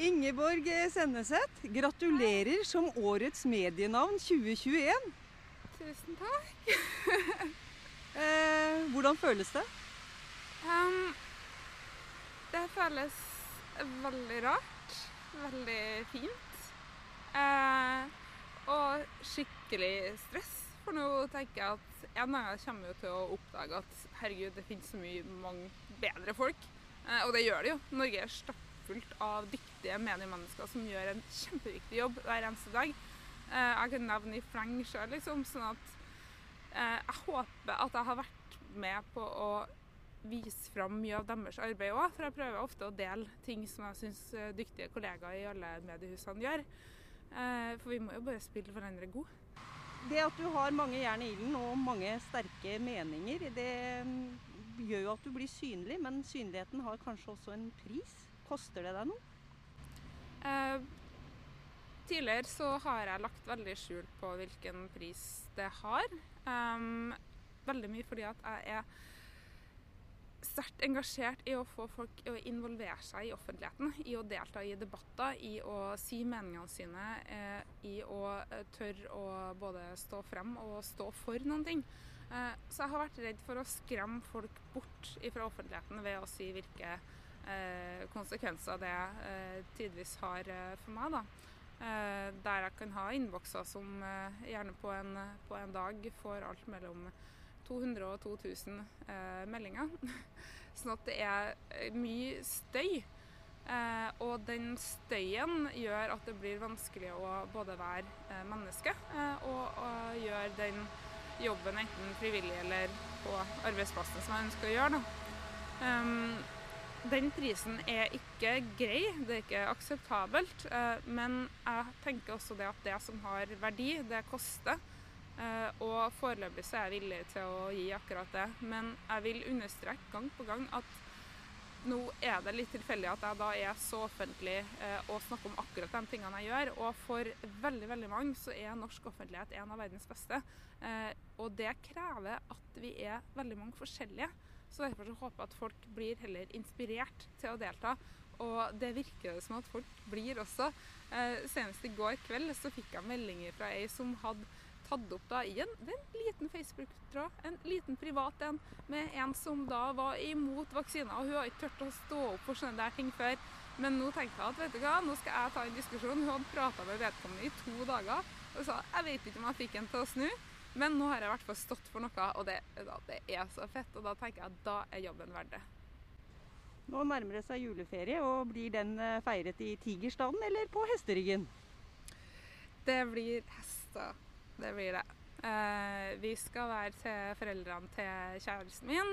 Ingeborg Senneseth, gratulerer som årets medienavn 2021. Tusen takk. eh, hvordan føles det? Um, det føles veldig rart. Veldig fint. Eh, og skikkelig stress. For nå tenker jeg at en dag kommer jo til å oppdage at herregud, det finnes så mye mange bedre folk. Eh, og det gjør det jo. Norge er stappfullt av dyktige mediemennesker som gjør en kjempeviktig jobb hver eneste dag. Eh, jeg kan nevne i fleng sjøl, liksom. Sånn at eh, jeg håper at jeg har vært med på å vise fram mye av deres arbeid òg. For jeg prøver ofte å dele ting som jeg syns dyktige kollegaer i alle mediehusene gjør. For vi må jo bare spille hverandre gode. Det at du har mange jern i ilden og mange sterke meninger, det gjør jo at du blir synlig, men synligheten har kanskje også en pris. Koster det deg noe? Eh, tidligere så har jeg lagt veldig skjul på hvilken pris det har. Um, veldig mye fordi at jeg er sterkt engasjert i å få folk å involvere seg i offentligheten. I å delta i debatter, i å si meningene sine, eh, i å eh, tørre å både stå frem og stå for noen ting. Eh, så jeg har vært redd for å skremme folk bort fra offentligheten ved å si hvilke konsekvenser det eh, tidvis har eh, for meg. da. der jeg kan ha innbokser som gjerne på en, på en dag får alt mellom 200 og 2000 eh, meldinger. sånn at det er eh, mye støy. Eh, og den støyen gjør at det blir vanskelig å både være eh, menneske eh, og, og, gjøre den jobben enten frivillig eller på arbeidsplassen som jeg ønsker å gjøre. Um, den prisen er ikke grei, det er ikke akseptabelt. Eh, men jeg tenker også det at det som har verdi, det koster. Eh, og foreløpig så er jeg villig til å gi akkurat det. Men jeg vil understreke gang på gang at nå er det litt tilfeldig at jeg da er så offentlig eh, og snakker om akkurat de tingene jeg gjør. Og for veldig veldig mange så er norsk offentlighet en av verdens beste. Og det krever at vi er veldig mange forskjellige. Så derfor så håper jeg at folk blir heller inspirert til å delta. Og det virker det som at folk blir også. senest i går kveld så fikk jeg meldinger fra ei som hadde tatt opp da i en liten Facebook-tråd, en liten privat en, med en som da var imot vaksiner. Og hun har ikke turt å stå opp for sånne der ting før. Men nå tenkte jeg at vet du hva, nå skal jeg ta en diskusjon. Hun hadde prata med vedkommende i to dager og sa jeg vet ikke om jeg fikk en til å snu, men nå har jeg i hvert fall stått for noe, og det, det er så fett. Og da tenker jeg at da er jobben verdt det. Nå nærmer det seg juleferie, og blir den eh, feiret i Tigerstaden eller på hesteryggen? Det blir hester det blir det. Eh, vi skal være til foreldrene til kjæresten min.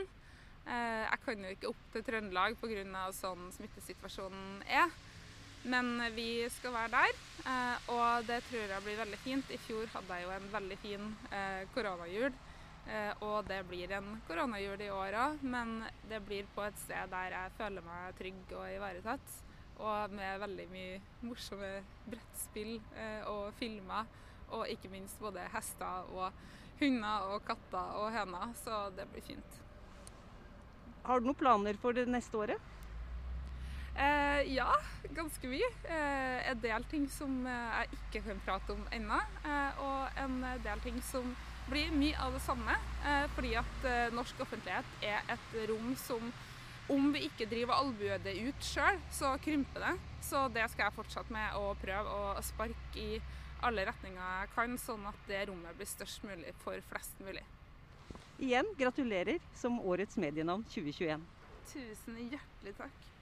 Eh, jeg kan jo ikke opp til Trøndelag pga. sånn smittesituasjonen er. Men vi skal være der, eh, og det tror jeg blir veldig fint. I fjor hadde jeg jo en veldig fin eh, koronajul, eh, og det blir en koronajul i år òg. Men det blir på et sted der jeg føler meg trygg og ivaretatt. Og med veldig mye morsomme brettspill og filmer og ikke minst både hester og hunder og katter og høner. Så det blir fint. Har du noen planer for det neste året? Eh, ja, ganske mye. Eh, en del ting som eh, jeg ikke kan prate om ennå. Eh, og en del ting som blir mye av det samme. Eh, fordi at norsk offentlighet er et rom som om vi ikke driver albuet det ut sjøl, så krymper det. Så det skal jeg fortsette med å prøve å sparke i alle retninger jeg kan, sånn at det rommet blir størst mulig for flest mulig. Igjen gratulerer som årets medienavn 2021. Tusen hjertelig takk.